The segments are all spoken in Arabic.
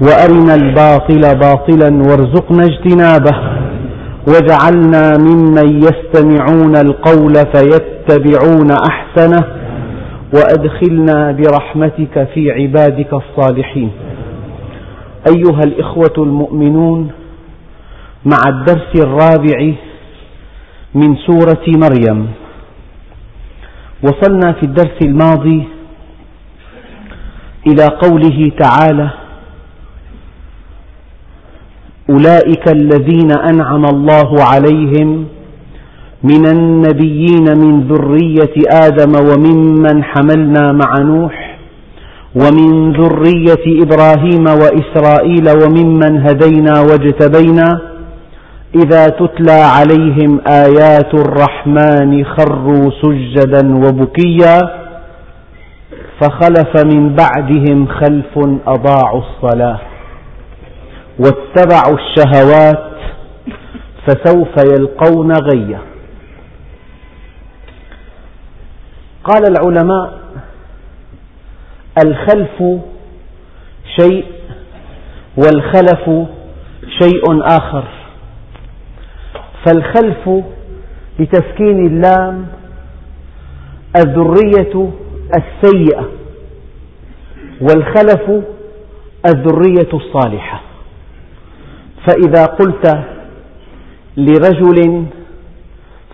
وأرنا الباطل باطلا وارزقنا اجتنابه واجعلنا ممن يستمعون القول فيتبعون أحسنه وأدخلنا برحمتك في عبادك الصالحين. أيها الإخوة المؤمنون مع الدرس الرابع من سورة مريم وصلنا في الدرس الماضي إلى قوله تعالى أولئك الذين أنعم الله عليهم من النبيين من ذرية آدم وممن حملنا مع نوح ومن ذرية إبراهيم وإسرائيل وممن هدينا واجتبينا إذا تتلى عليهم آيات الرحمن خروا سجدا وبكيا فخلف من بعدهم خلف أضاعوا الصلاة واتبعوا الشهوات فسوف يلقون غيا. قال العلماء الخلف شيء والخلف شيء آخر. فالخلف بتسكين اللام الذرية السيئة والخلف الذرية الصالحة. فإذا قلت لرجل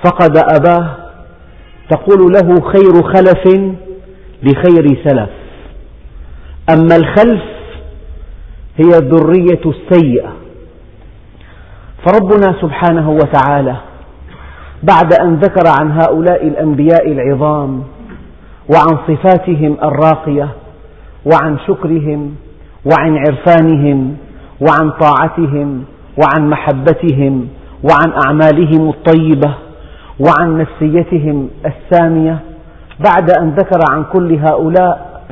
فقد أباه تقول له خير خلف لخير سلف. أما الخلف هي الذرية السيئة. فربنا سبحانه وتعالى بعد أن ذكر عن هؤلاء الأنبياء العظام وعن صفاتهم الراقية وعن شكرهم وعن عرفانهم وعن طاعتهم وعن محبتهم وعن أعمالهم الطيبة وعن نفسيتهم السامية. بعد أن ذكر عن كل هؤلاء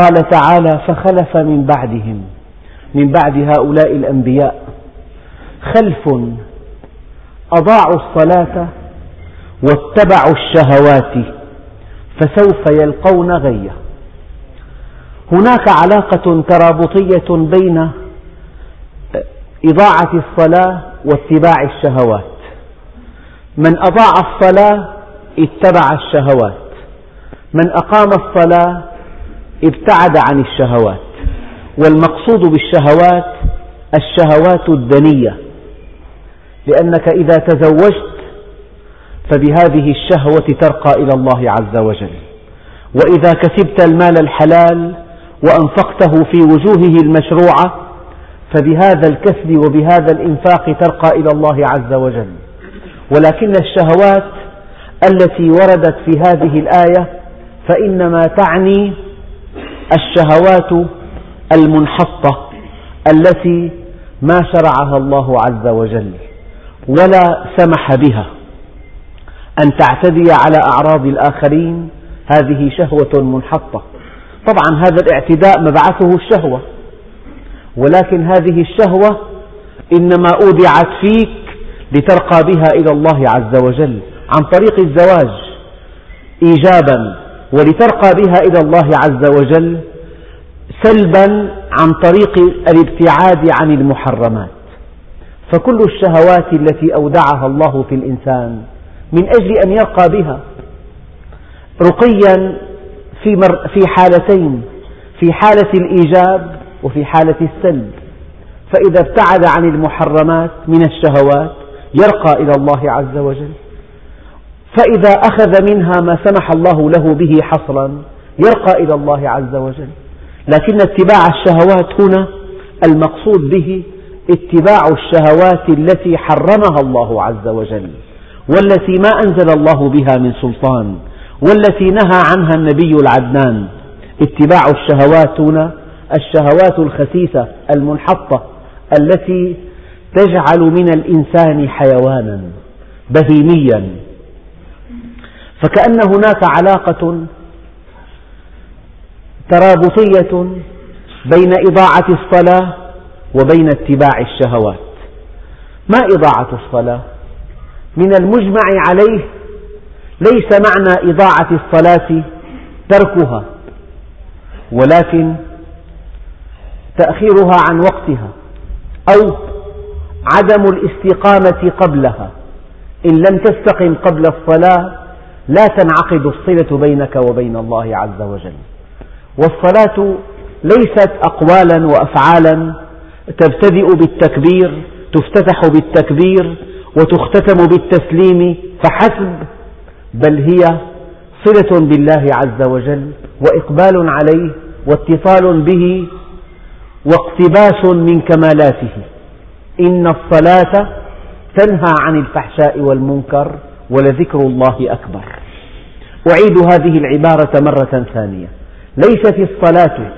قال تعالى فخلف من بعدهم من بعد هؤلاء الأنبياء. خلف أضاعوا الصلاة واتبعوا الشهوات فسوف يلقون غيا هناك علاقة ترابطية بين إضاعة الصلاة واتباع الشهوات. من أضاع الصلاة اتبع الشهوات. من أقام الصلاة ابتعد عن الشهوات. والمقصود بالشهوات الشهوات الدنية. لأنك إذا تزوجت فبهذه الشهوة ترقى إلى الله عز وجل. وإذا كسبت المال الحلال وأنفقته في وجوهه المشروعة فبهذا الكسب وبهذا الإنفاق ترقى إلى الله عز وجل. ولكن الشهوات التي وردت في هذه الآية فإنما تعني الشهوات المنحطة التي ما شرعها الله عز وجل ولا سمح بها. أن تعتدي على أعراض الآخرين هذه شهوة منحطة. طبعا هذا الاعتداء مبعثه الشهوة. ولكن هذه الشهوة إنما أودعت فيك لترقى بها إلى الله عز وجل عن طريق الزواج إيجابا ولترقى بها إلى الله عز وجل سلبا عن طريق الابتعاد عن المحرمات. فكل الشهوات التي أودعها الله في الإنسان من أجل أن يرقى بها رقيا في حالتين في حالة الإيجاب وفي حالة السلب. فإذا ابتعد عن المحرمات من الشهوات يرقى إلى الله عز وجل. فإذا أخذ منها ما سمح الله له به حصرا يرقى إلى الله عز وجل. لكن اتباع الشهوات هنا المقصود به اتباع الشهوات التي حرمها الله عز وجل والتي ما أنزل الله بها من سلطان والتي نهى عنها النبي العدنان. اتباع الشهوات هنا الشهوات الخسيسة المنحطة التي تجعل من الإنسان حيوانا بهيميا فكأن هناك علاقة ترابطية بين إضاعة الصلاة وبين اتباع الشهوات ما إضاعة الصلاة؟ من المجمع عليه ليس معنى إضاعة الصلاة تركها ولكن تأخيرها عن وقتها أو عدم الاستقامة قبلها. إن لم تستقم قبل الصلاة لا تنعقد الصلة بينك وبين الله عز وجل. والصلاة ليست أقوالا وأفعالا تبتدئ بالتكبير تفتتح بالتكبير وتختتم بالتسليم فحسب بل هي صلة بالله عز وجل وإقبال عليه واتصال به واقتباس من كمالاته. إن الصلاة تنهى عن الفحشاء والمنكر ولذكر الله أكبر. أعيد هذه العبارة مرة ثانية. ليست الصلاة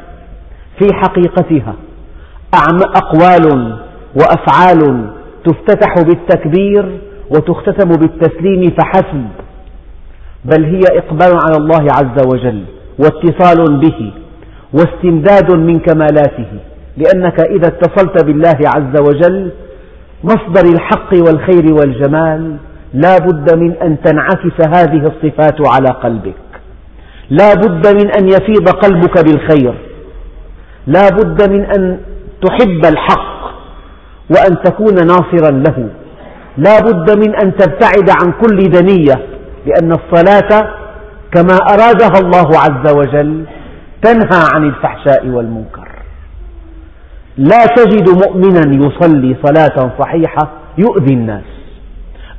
في حقيقتها أقوال وأفعال تفتتح بالتكبير وتختتم بالتسليم فحسب بل هي إقبال على الله عز وجل واتصال به واستمداد من كمالاته. لأنك إذا اتصلت بالله عز وجل مصدر الحق والخير والجمال لا بد من أن تنعكس هذه الصفات على قلبك. لا بد من أن يفيض قلبك بالخير. لا بد من أن تحب الحق وأن تكون ناصرا له. لا بد من أن تبتعد عن كل دنية لأن الصلاة كما أرادها الله عز وجل تنهى عن الفحشاء والمنكر. لا تجد مؤمنا يصلي صلاة صحيحة يؤذي الناس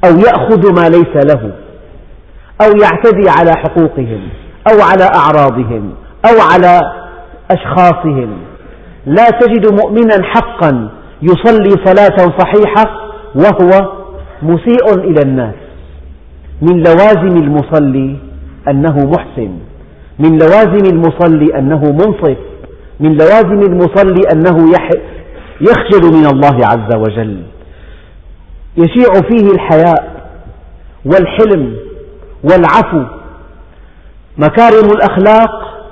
أو يأخذ ما ليس له أو يعتدي على حقوقهم أو على أعراضهم أو على أشخاصهم. لا تجد مؤمنا حقا يصلي صلاة صحيحة وهو مسيء إلى الناس. من لوازم المصلي أنه محسن من لوازم المصلي أنه منصف. من لوازم المصلي أنه يخجل من الله عز وجل. يشيع فيه الحياء والحلم والعفو. مكارم الأخلاق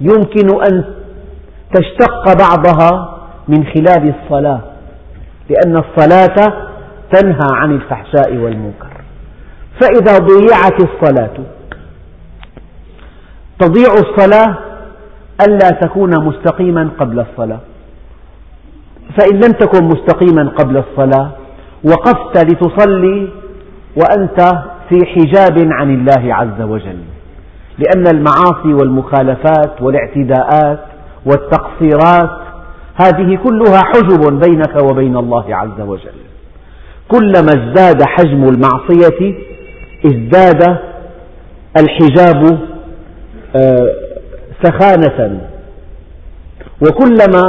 يمكن أن تشتق بعضها من خلال الصلاة لأن الصلاة تنهى عن الفحشاء والمنكر. فإذا ضيعت الصلاة تضيع الصلاة ألا تكون مستقيما قبل الصلاة. فإن لم تكن مستقيما قبل الصلاة وقفت لتصلي وأنت في حجاب عن الله عز وجل. لأن المعاصي والمخالفات والاعتداءات والتقصيرات هذه كلها حجب بينك وبين الله عز وجل. كلما ازداد حجم المعصية ازداد الحجاب آه، سخانة. وكلما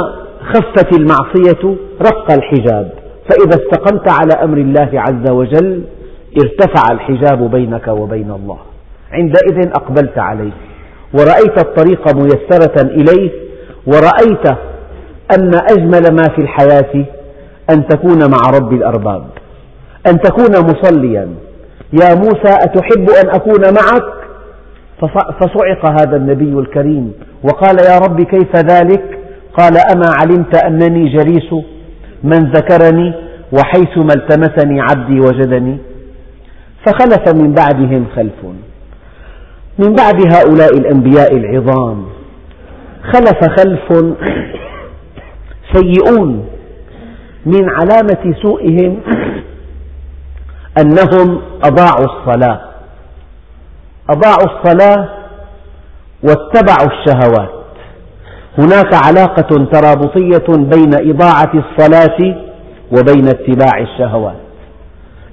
خفت المعصية رق الحجاب. فإذا استقمت على أمر الله عز وجل ارتفع الحجاب بينك وبين الله. عندئذ أقبلت عليه. ورأيت الطريق ميسرة إليه. ورأيت أن أجمل ما في الحياة أن تكون مع رب الأرباب. أن تكون مصليا. يا موسى أتحب أن أكون معك؟ فصعق هذا النبي الكريم وقال يا رب كيف ذلك؟ قال أما علمت أنني جليس من ذكرني وحيثما التمسني عبدي وجدني؟ فخلف من بعدهم خلف. من بعد هؤلاء الأنبياء العظام خلف خلف سيئون من علامة سوءهم أنهم أضاعوا الصلاة. أضاعوا الصلاة واتبعوا الشهوات. هناك علاقة ترابطية بين إضاعة الصلاة وبين اتباع الشهوات.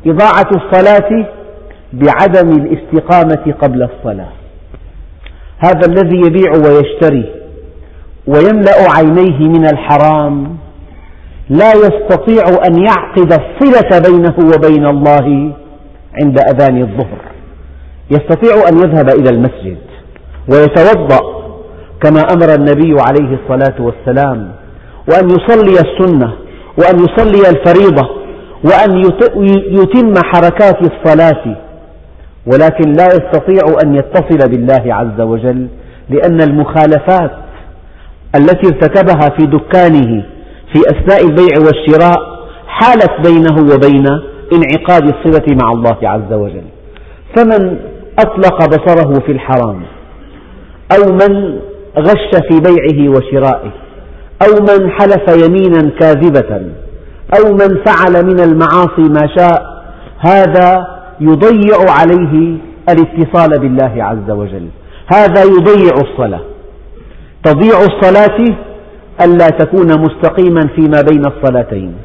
إضاعة الصلاة بعدم الاستقامة قبل الصلاة. هذا الذي يبيع ويشتري ويملأ عينيه من الحرام لا يستطيع أن يعقد الصلة بينه وبين الله عند أذان الظهر. يستطيع أن يذهب إلى المسجد ويتوضأ كما أمر النبي عليه الصلاة والسلام وأن يصلي السنة وأن يصلي الفريضة وأن يتم حركات الصلاة ولكن لا يستطيع أن يتصل بالله عز وجل لأن المخالفات التي ارتكبها في دكانه في أثناء البيع والشراء حالت بينه وبين انعقاد الصلة مع الله عز وجل. فمن أطلق بصره في الحرام أو من غش في بيعه وشرائه أو من حلف يمينا كاذبة أو من فعل من المعاصي ما شاء هذا يضيع عليه الاتصال بالله عز وجل. هذا يضيع الصلاة. تضيع الصلاة ألا تكون مستقيما فيما بين الصلاتين.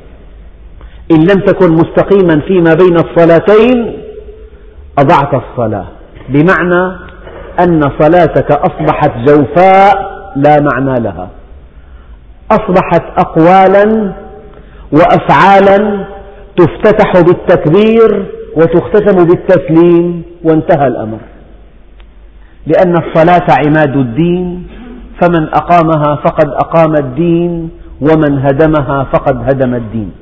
إن لم تكن مستقيما فيما بين الصلاتين أضعت الصلاة. بمعنى أن صلاتك أصبحت جوفاء لا معنى لها. أصبحت أقوالا وأفعالا تفتتح بالتكبير وتختتم بالتسليم وانتهى الأمر. لأن الصلاة عماد الدين فمن أقامها فقد أقام الدين ومن هدمها فقد هدم الدين.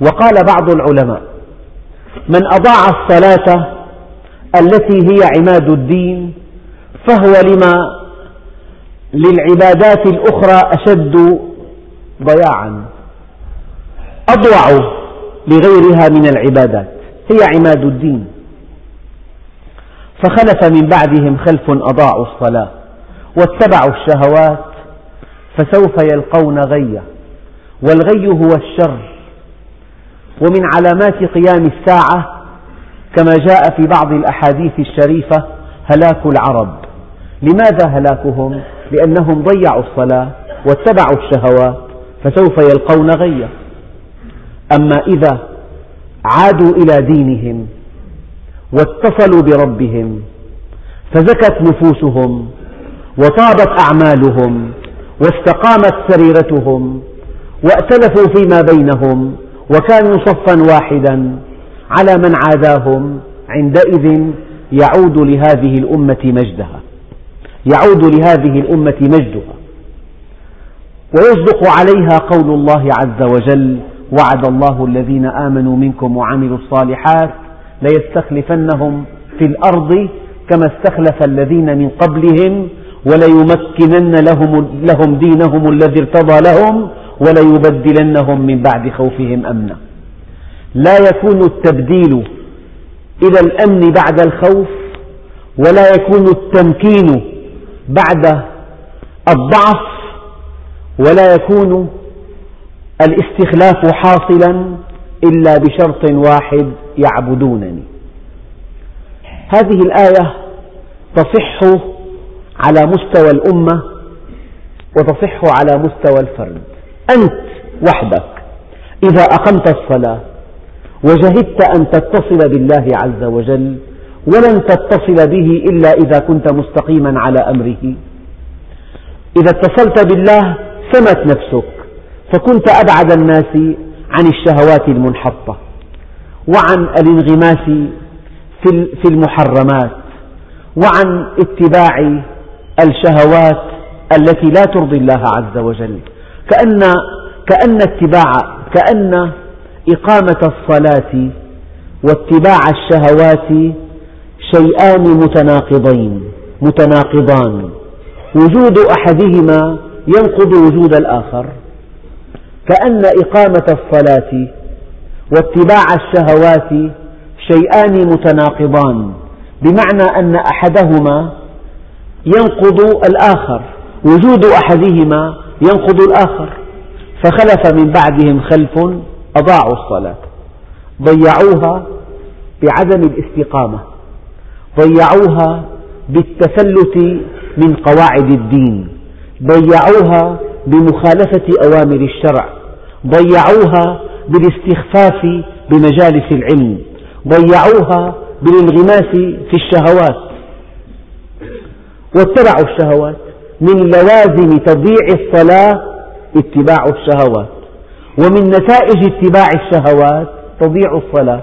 وقال بعض العلماء من أضاع الصلاة التي هي عماد الدين فهو لما للعبادات الأخرى أشد ضياعا. أضوع لغيرها من العبادات هي عماد الدين. فخلف من بعدهم خلف أضاعوا الصلاة واتبعوا الشهوات فسوف يلقون غيا والغي هو الشر. ومن علامات قيام الساعة كما جاء في بعض الأحاديث الشريفة هلاك العرب. لماذا هلاكهم؟ لأنهم ضيعوا الصلاة واتبعوا الشهوات فسوف يلقون غيا أما إذا عادوا إلى دينهم واتصلوا بربهم فزكت نفوسهم وطابت أعمالهم واستقامت سريرتهم وائتلفوا فيما بينهم وكانوا صفا واحدا. على من عاداهم عندئذ يعود لهذه الأمة مجدها. يعود لهذه الأمة مجدها. ويصدق عليها قول الله عز وجل وعد الله الذين آمنوا منكم وعملوا الصالحات ليستخلفنهم في الأرض كما استخلف الذين من قبلهم وليمكنن لهم, لهم دينهم الذي ارتضى لهم وليبدلنهم من بعد خوفهم أمنا. لا يكون التبديل إلى الأمن بعد الخوف ولا يكون التمكين بعد الضعف ولا يكون الاستخلاف حاصلا إلا بشرط واحد يعبدونني. هذه الآية تصح على مستوى الأمة وتصح على مستوى الفرد. أنت وحدك إذا أقمت الصلاة وجهدت أن تتصل بالله عز وجل ولن تتصل به إلا إذا كنت مستقيما على أمره. إذا اتصلت بالله سمت نفسك فكنت أبعد الناس عن الشهوات المنحطة وعن الانغماس في المحرمات وعن اتباع الشهوات التي لا ترضي الله عز وجل. كأن كأن اتباع كأن إقامة الصلاة واتباع الشهوات شيئان متناقضين متناقضان. وجود أحدهما ينقض وجود الآخر. كأن إقامة الصلاة واتباع الشهوات شيئان متناقضان بمعنى أن أحدهما ينقض الآخر وجود أحدهما ينقض الآخر. فخلف من بعدهم خلف أضاعوا الصلاة. ضيعوها بعدم الاستقامة. ضيعوها بالتفلت من قواعد الدين. ضيعوها بمخالفة أوامر الشرع. ضيعوها بالاستخفاف بمجالس العلم. ضيعوها بالانغماس في الشهوات. واتبعوا الشهوات من لوازم تضييع الصلاة اتباع الشهوات. ومن نتائج اتباع الشهوات تضيع الصلاة.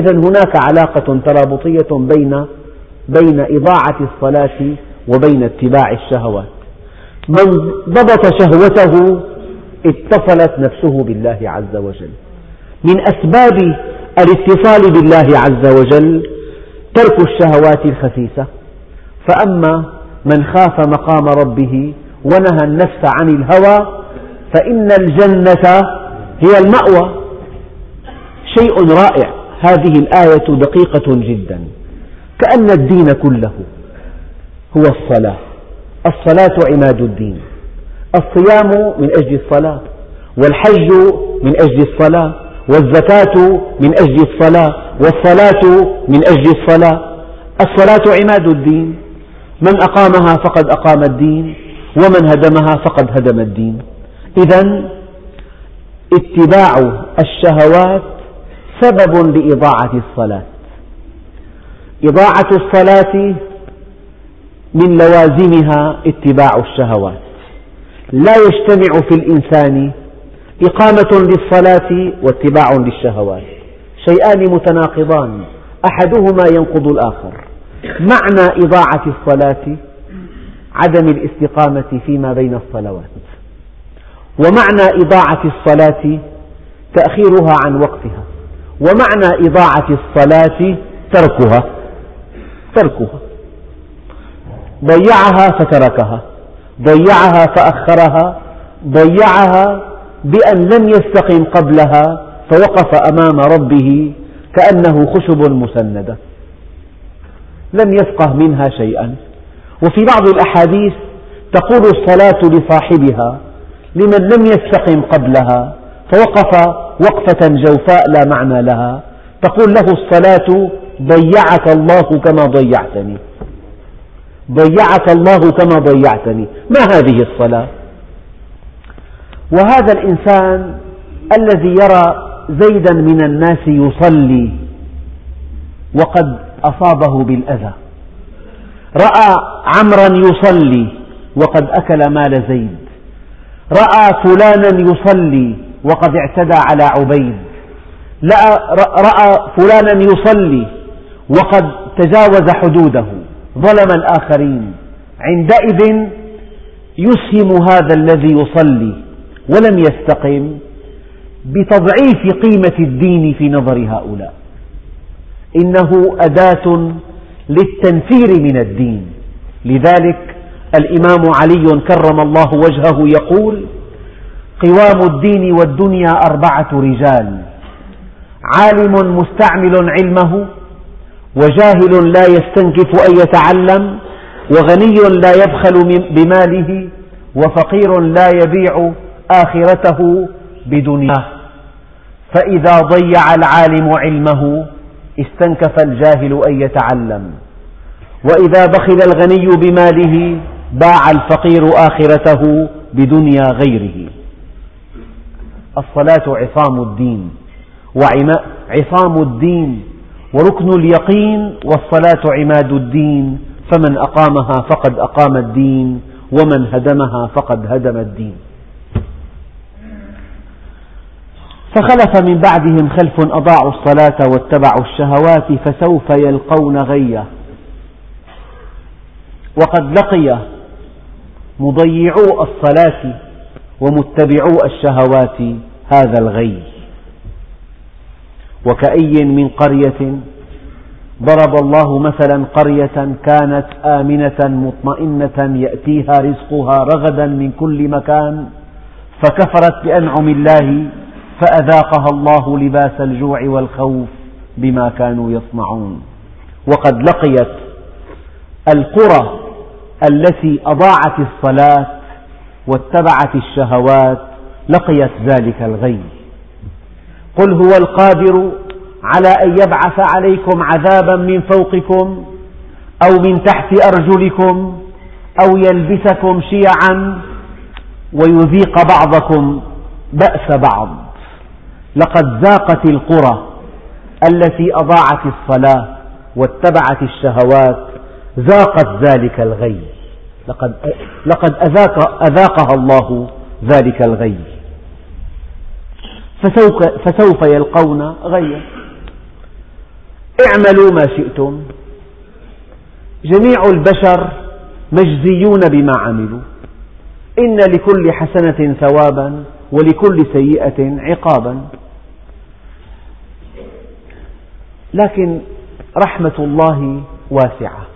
إذا هناك علاقة ترابطية بين بين إضاعة الصلاة وبين اتباع الشهوات. من ضبط شهوته اتصلت نفسه بالله عز وجل. من أسباب الاتصال بالله عز وجل ترك الشهوات الخسيسة. فأما من خاف مقام ربه ونهى النفس عن الهوى فإن الجنة هي المأوى. شيء رائع. هذه الآية دقيقة جدا. كأن الدين كله هو الصلاة. الصلاة عماد الدين. الصيام من أجل الصلاة. والحج من أجل الصلاة. والزكاة من أجل الصلاة. والصلاة من أجل الصلاة. الصلاة عماد الدين. من أقامها فقد أقام الدين. ومن هدمها فقد هدم الدين. إذا اتباع الشهوات سبب لإضاعة الصلاة. إضاعة الصلاة من لوازمها اتباع الشهوات. لا يجتمع في الإنسان إقامة للصلاة واتباع للشهوات. شيئان متناقضان أحدهما ينقض الآخر. معنى إضاعة الصلاة عدم الاستقامة فيما بين الصلوات. ومعنى إضاعة الصلاة تأخيرها عن وقتها. ومعنى إضاعة الصلاة تركها. تركها. ضيعها فتركها. ضيعها فأخرها. ضيعها بأن لم يستقم قبلها فوقف أمام ربه كأنه خشب مسندة. لم يفقه منها شيئا. وفي بعض الأحاديث تقول الصلاة لصاحبها لمن لم يستقم قبلها فوقف وقفة جوفاء لا معنى لها. تقول له الصلاة ضيعك الله كما ضيعتني. ضيعك الله كما ضيعتني. ما هذه الصلاة؟ وهذا الإنسان الذي يرى زيدا من الناس يصلي وقد أصابه بالأذى. رأى عمرا يصلي وقد أكل مال زيد. رأى فلانا يصلي وقد اعتدى على عبيد. رأى فلانا يصلي وقد تجاوز حدوده. ظلم الآخرين. عندئذ يسهم هذا الذي يصلي ولم يستقم بتضعيف قيمة الدين في نظر هؤلاء. إنه أداة للتنفير من الدين. لذلك الإمام علي كرم الله وجهه يقول قوام الدين والدنيا أربعة رجال عالم مستعمل علمه وجاهل لا يستنكف أن يتعلم وغني لا يبخل بماله وفقير لا يبيع آخرته بدنياه. فإذا ضيع العالم علمه استنكف الجاهل أن يتعلم. وإذا بخل الغني بماله باع الفقير آخرته بدنيا غيره. الصلاة عصام الدين وعصام الدين وركن اليقين والصلاة عماد الدين فمن أقامها فقد أقام الدين ومن هدمها فقد هدم الدين. فخلف من بعدهم خلف أضاعوا الصلاة واتبعوا الشهوات فسوف يلقون غيا وقد لقي مضيعو الصلاة ومتبعو الشهوات هذا الغي. وكأي من قرية ضرب الله مثلا قرية كانت آمنة مطمئنة يأتيها رزقها رغدا من كل مكان فكفرت بأنعم الله فأذاقها الله لباس الجوع والخوف بما كانوا يصنعون. وقد لقيت القرى التي أضاعت الصلاة واتبعت الشهوات لقيت ذلك الغي. قل هو القادر على أن يبعث عليكم عذابا من فوقكم أو من تحت أرجلكم أو يلبسكم شيعا ويذيق بعضكم بأس بعض. لقد ذاقت القرى التي أضاعت الصلاة واتبعت الشهوات ذاقت ذلك الغي. لقد, لقد أذاق أذاقها الله ذلك الغي. فسوف, فسوف يلقون غيا. اعملوا ما شئتم. جميع البشر مجزيون بما عملوا. إن لكل حسنة ثوابا ولكل سيئة عقابا. لكن رحمة الله واسعة.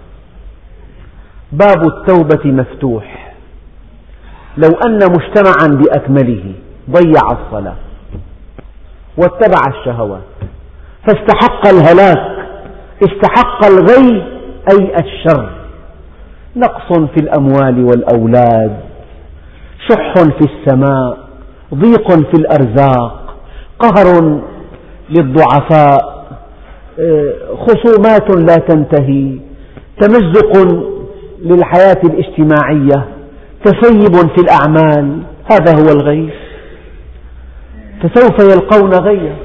باب التوبة مفتوح. لو أن مجتمعا بأكمله ضيع الصلاة واتبع الشهوات. فاستحق الهلاك استحق الغي أي الشر. نقص في الأموال والأولاد شح في السماء ضيق في الأرزاق قهر للضعفاء خصومات لا تنتهي تمزق للحياة الاجتماعية تسيب في الأعمال هذا هو الغي. فسوف يلقون غيا.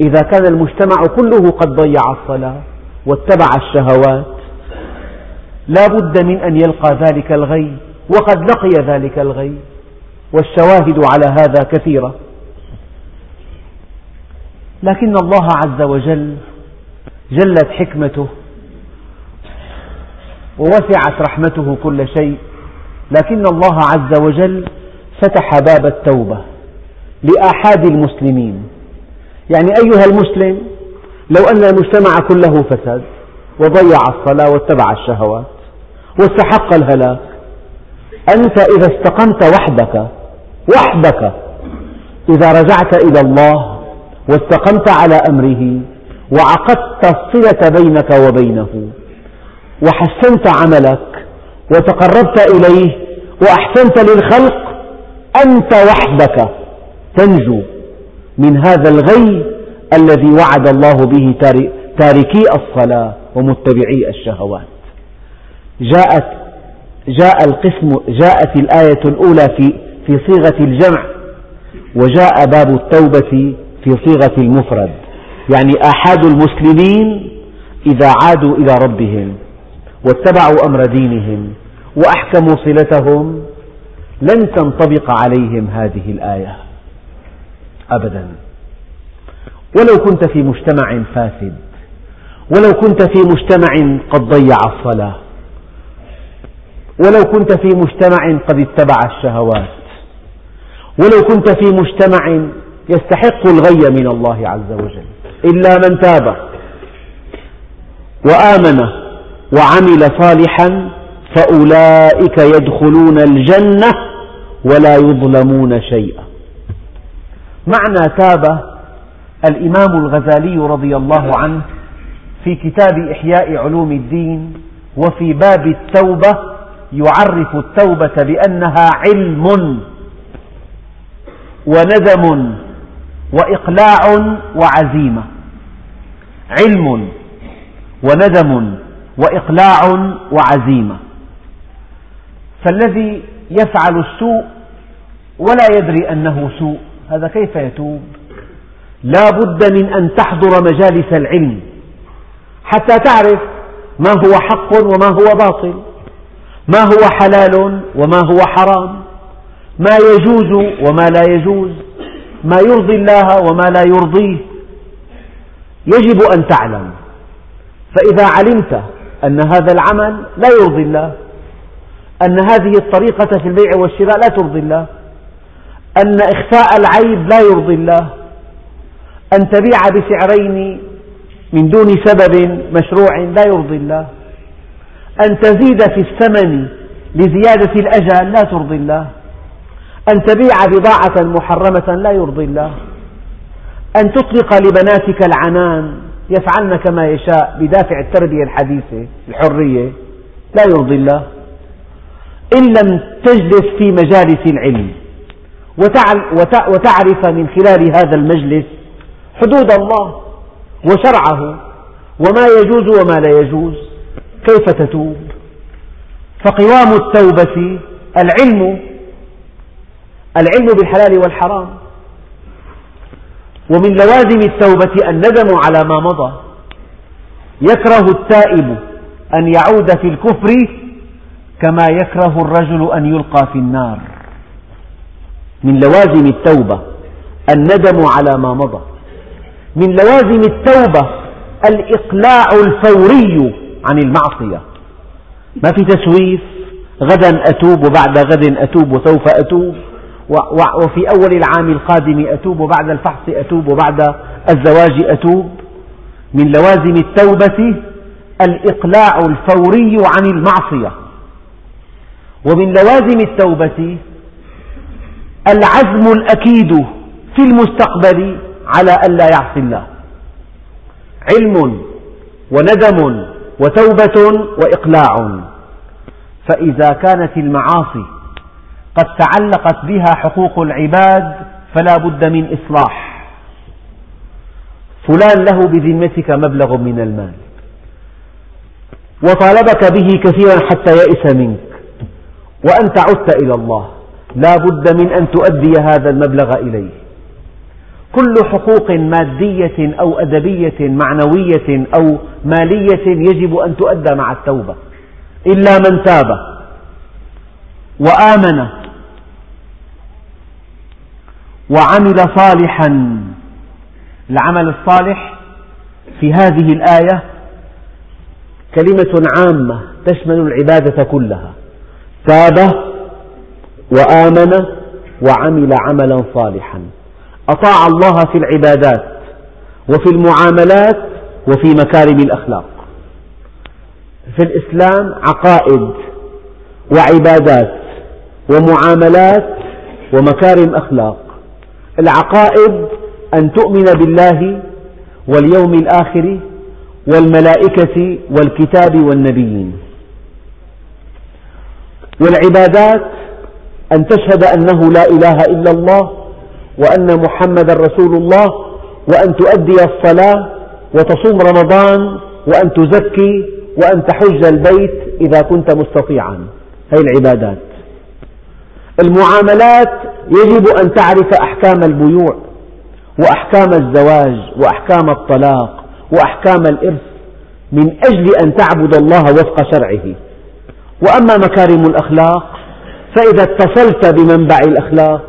إذا كان المجتمع كله قد ضيع الصلاة واتبع الشهوات لا بد من أن يلقى ذلك الغي وقد لقي ذلك الغي. والشواهد على هذا كثيرة. لكن الله عز وجل جلت حكمته ووسعت رحمته كل شيء لكن الله عز وجل فتح باب التوبة لآحاد المسلمين. يعني أيها المسلم لو أن المجتمع كله فسد وضيع الصلاة واتبع الشهوات واستحق الهلاك أنت إذا استقمت وحدك وحدك إذا رجعت إلى الله واستقمت على أمره وعقدت الصلة بينك وبينه وحسنت عملك وتقربت إليه وأحسنت للخلق أنت وحدك تنجو من هذا الغي الذي وعد الله به تاركي الصلاة ومتبعي الشهوات. جاءت جاء القسم جاءت الآية الأولى في في صيغة الجمع وجاء باب التوبة في صيغة المفرد. يعني آحاد المسلمين إذا عادوا إلى ربهم. واتبعوا أمر دينهم وأحكموا صلتهم لن تنطبق عليهم هذه الآية أبدا. ولو كنت في مجتمع فاسد ولو كنت في مجتمع قد ضيع الصلاة ولو كنت في مجتمع قد اتبع الشهوات ولو كنت في مجتمع يستحق الغي من الله عز وجل إلا من تاب وآمن وعمل صالحا فأولئك يدخلون الجنة ولا يظلمون شيئا. معنى تاب الإمام الغزالي رضي الله عنه في كتاب إحياء علوم الدين وفي باب التوبة يعرف التوبة بأنها علم وندم وإقلاع وعزيمة. علم وندم وإقلاع وعزيمة. فالذي يفعل السوء ولا يدري أنه سوء هذا كيف يتوب؟ لا بد من أن تحضر مجالس العلم حتى تعرف ما هو حق وما هو باطل ما هو حلال وما هو حرام ما يجوز وما لا يجوز ما يرضي الله وما لا يرضيه. يجب أن تعلم. فإذا علمت أن هذا العمل لا يرضي الله أن هذه الطريقة في البيع والشراء لا ترضي الله أن إخفاء العيب لا يرضي الله أن تبيع بسعرين من دون سبب مشروع لا يرضي الله أن تزيد في الثمن لزيادة الأجل لا ترضي الله أن تبيع بضاعة محرمة لا يرضي الله أن تطلق لبناتك العنان يفعلن كما يشاء بدافع التربية الحديثة الحرية لا يرضي الله. إن لم تجلس في مجالس العلم وتعرف من خلال هذا المجلس حدود الله وشرعه وما يجوز وما لا يجوز كيف تتوب؟ فقوام التوبة العلم العلم بالحلال والحرام. ومن لوازم التوبة الندم على ما مضى. يكره التائب أن يعود في الكفر كما يكره الرجل أن يلقى في النار. من لوازم التوبة الندم على ما مضى. من لوازم التوبة الإقلاع الفوري عن المعصية. ما في تسويف؟ غدا أتوب وبعد غد أتوب وسوف أتوب. وفي أول العام القادم أتوب وبعد الفحص أتوب وبعد الزواج أتوب من لوازم التوبة الإقلاع الفوري عن المعصية. ومن لوازم التوبة العزم الأكيد في المستقبل على ألا يعصي الله. علم وندم وتوبة وإقلاع. فإذا كانت المعاصي قد تعلقت بها حقوق العباد فلا بد من إصلاح. فلان له بذمتك مبلغ من المال. وطالبك به كثيرا حتى يئس منك. وأنت عدت إلى الله. لا بد من أن تؤدي هذا المبلغ إليه. كل حقوق مادية أو أدبية معنوية أو مالية يجب أن تؤدى مع التوبة. إلا من تاب وآمن وعمل صالحا. العمل الصالح في هذه الآية كلمة عامة تشمل العبادة كلها. تاب وآمن وعمل عملا صالحا. أطاع الله في العبادات وفي المعاملات وفي مكارم الأخلاق. في الإسلام عقائد وعبادات ومعاملات ومكارم أخلاق. العقائد أن تؤمن بالله واليوم الآخر والملائكة والكتاب والنبيين. والعبادات أن تشهد أنه لا إله إلا الله وأن محمدا رسول الله وأن تؤدي الصلاة وتصوم رمضان وأن تزكي وأن تحج البيت إذا كنت مستطيعا. هذه العبادات. المعاملات يجب أن تعرف أحكام البيوع وأحكام الزواج وأحكام الطلاق وأحكام الإرث من أجل أن تعبد الله وفق شرعه. وأما مكارم الأخلاق فإذا اتصلت بمنبع الأخلاق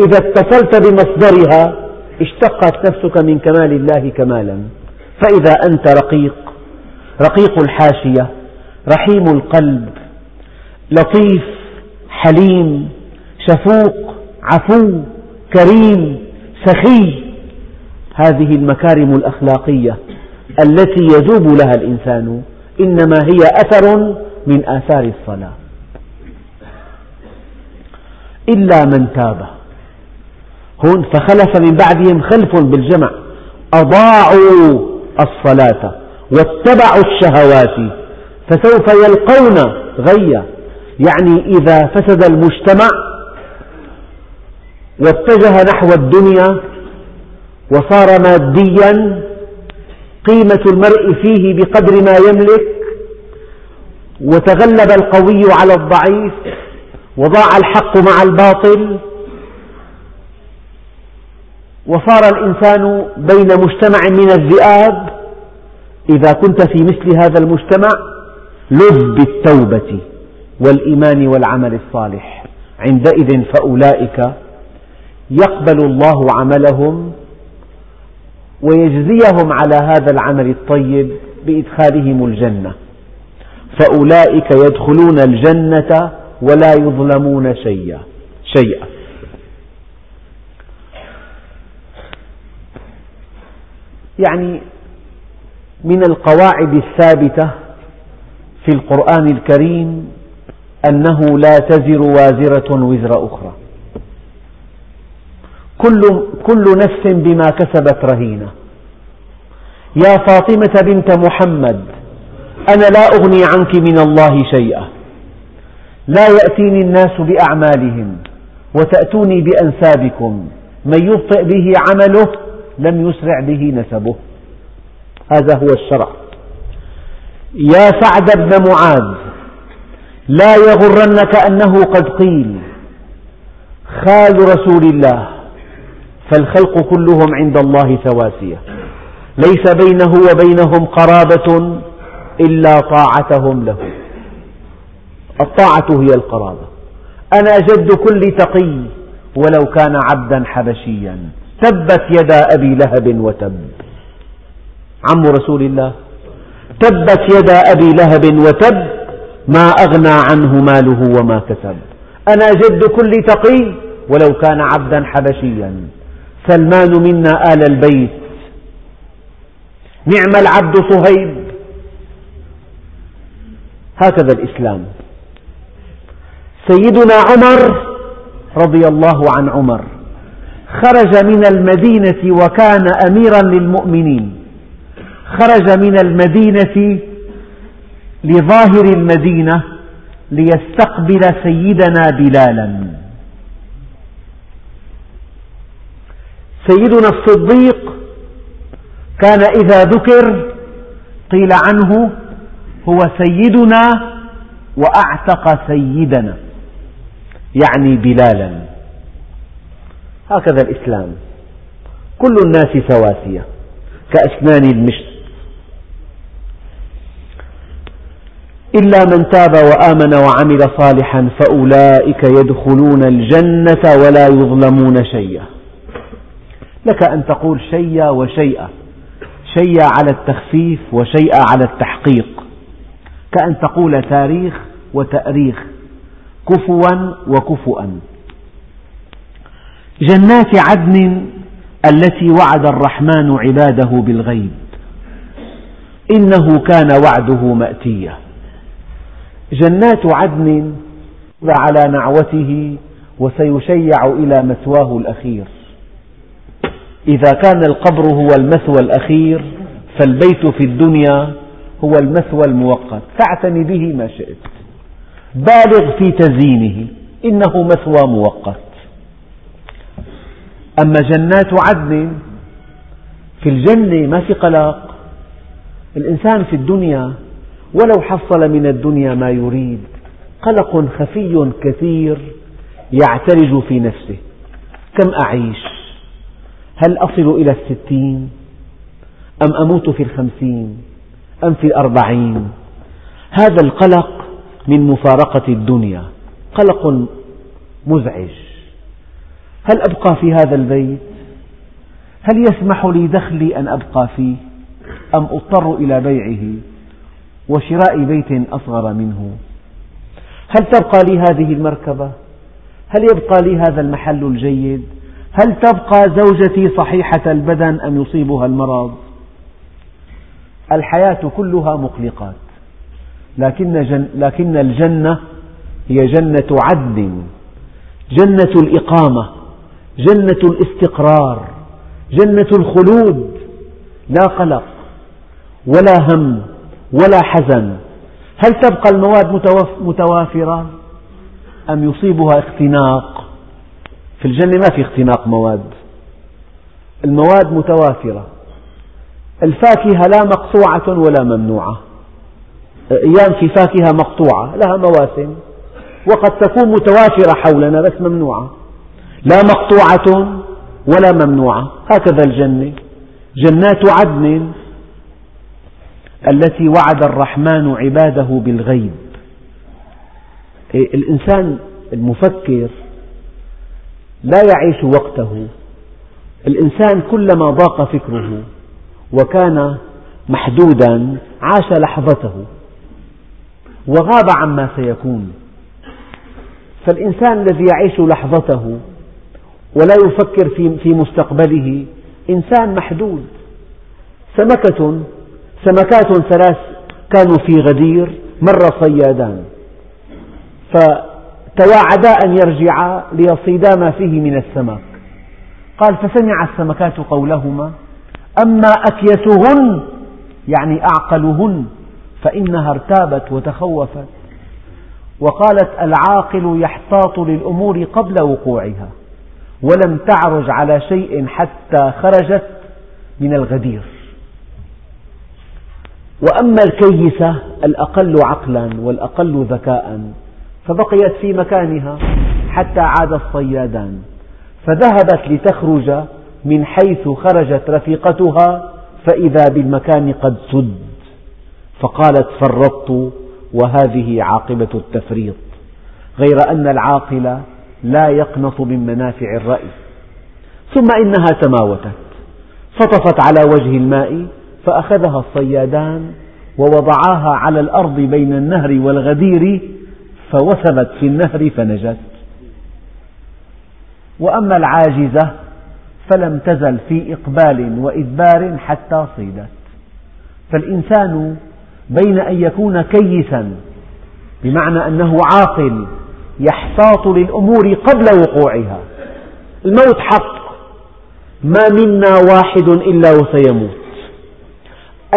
إذا اتصلت بمصدرها اشتقت نفسك من كمال الله كمالا. فإذا أنت رقيق رقيق الحاشية رحيم القلب لطيف حليم شفوق عفو كريم سخي. هذه المكارم الأخلاقية التي يذوب لها الإنسان إنما هي أثر من آثار الصلاة. إلا من تاب. هون فخلف من بعدهم خلف بالجمع. أضاعوا الصلاة واتبعوا الشهوات فسوف يلقون غيا. يعني إذا فسد المجتمع واتجه نحو الدنيا وصار ماديا قيمة المرء فيه بقدر ما يملك وتغلب القوي على الضعيف وضاع الحق مع الباطل وصار الإنسان بين مجتمع من الذئاب. إذا كنت في مثل هذا المجتمع لذ بالتوبة والإيمان والعمل الصالح. عندئذ فأولئك يقبل الله عملهم ويجزيهم على هذا العمل الطيب بإدخالهم الجنة. فأولئك يدخلون الجنة ولا يظلمون شيئا. شيئا. يعني من القواعد الثابتة في القرآن الكريم أنه لا تزر وازرة وزر أخرى. كل, كل نفس بما كسبت رهينة. يا فاطمة بنت محمد أنا لا أغني عنك من الله شيئا. لا يأتيني الناس بأعمالهم وتأتوني بأنسابكم. من يبطئ به عمله لم يسرع به نسبه. هذا هو الشرع. يا سعد بن معاذ لا يغرنك أنه قد قيل خال رسول الله. فالخلق كلهم عند الله سواسية. ليس بينه وبينهم قرابة إلا طاعتهم له. الطاعة هي القرابة. أنا جد كل تقي ولو كان عبدا حبشيا. تبت يدا أبي لهب وتب. عم رسول الله. تبت يدا أبي لهب وتب. ما أغنى عنه ماله وما كسب. أنا جد كل تقي ولو كان عبدا حبشيا. سلمان منا آل البيت. نعم العبد صهيب. هكذا الإسلام. سيدنا عمر رضي الله عن عمر. خرج من المدينة وكان أميرا للمؤمنين. خرج من المدينة لظاهر المدينة ليستقبل سيدنا بلالا. سيدنا الصديق كان إذا ذكر قيل عنه هو سيدنا وأعتق سيدنا يعني بلالا. هكذا الإسلام. كل الناس سواسية كأسنان المشط. إلا من تاب وآمن وعمل صالحا فأولئك يدخلون الجنة ولا يظلمون شيئا. لك أن تقول شيئا وشيئا شيئا على التخفيف وشيئا على التحقيق. كأن تقول تاريخ وتأريخ كفوا وكفؤا جنات عدن التي وعد الرحمن عباده بالغيب. إنه كان وعده مأتيا جنات عدن على نعوته وسيشيع إلى مثواه الأخير. إذا كان القبر هو المثوى الأخير فالبيت في الدنيا هو المثوى المؤقت فاعتني به ما شئت. بالغ في تزيينه إنه مثوى مؤقت أما جنات عدن في الجنة ما في قلق. الإنسان في الدنيا ولو حصل من الدنيا ما يريد. قلق خفي كثير يعترج في نفسه. كم أعيش؟ هل أصل إلى الستين؟ أم أموت في الخمسين؟ أم في الأربعين؟ هذا القلق من مفارقة الدنيا قلق مزعج. هل أبقى في هذا البيت؟ هل يسمح لي دخلي أن أبقى فيه؟ أم أضطر إلى بيعه وشراء بيت أصغر منه؟ هل تبقى لي هذه المركبة؟ هل يبقى لي هذا المحل الجيد؟ هل تبقى زوجتي صحيحة البدن أم يصيبها المرض؟ الحياة كلها مقلقات. لكن, جن لكن الجنة هي جنة عدن جنة الإقامة جنة الاستقرار جنة الخلود. لا قلق ولا هم ولا حزن. هل تبقى المواد متوافرة أم يصيبها اختناق؟ في الجنة ما في اختناق مواد. المواد متوافرة الفاكهة لا مقطوعة ولا ممنوعة. أيام في فاكهة مقطوعة لها مواسم. وقد تكون متوافرة حولنا بس ممنوعة. لا مقطوعة ولا ممنوعة. هكذا الجنة. جنات عدن التي وعد الرحمن عباده بالغيب. إيه، الإنسان المفكر لا يعيش وقته. الإنسان كلما ضاق فكره وكان محدودا عاش لحظته وغاب عما سيكون. فالإنسان الذي يعيش لحظته ولا يفكر في مستقبله إنسان محدود. سمكة سمكات ثلاث كانوا في غدير مر صيادان. فتواعدا أن يرجعا ليصيدا ما فيه من السمك. قال فسمع السمكات قولهما أما أكيسهن يعني أعقلهن فإنها ارتابت وتخوفت. وقالت العاقل يحتاط للأمور قبل وقوعها ولم تعرج على شيء حتى خرجت من الغدير. وأما الكيسة الأقل عقلا والأقل ذكاء. فبقيت في مكانها حتى عاد الصيادان. فذهبت لتخرج من حيث خرجت رفيقتها فإذا بالمكان قد سد. فقالت فرطت وهذه عاقبة التفريط. غير أن العاقل لا يقنط من منافع الرأي. ثم إنها تماوتت. سطفت على وجه الماء فأخذها الصيادان ووضعاها على الأرض بين النهر والغدير فوثبت في النهر فنجت. وأما العاجزة فلم تزل في إقبال وإدبار حتى صيدت. فالإنسان بين أن يكون كيسا بمعنى أنه عاقل يحتاط للأمور قبل وقوعها. الموت حق ما منا واحد إلا وسيموت.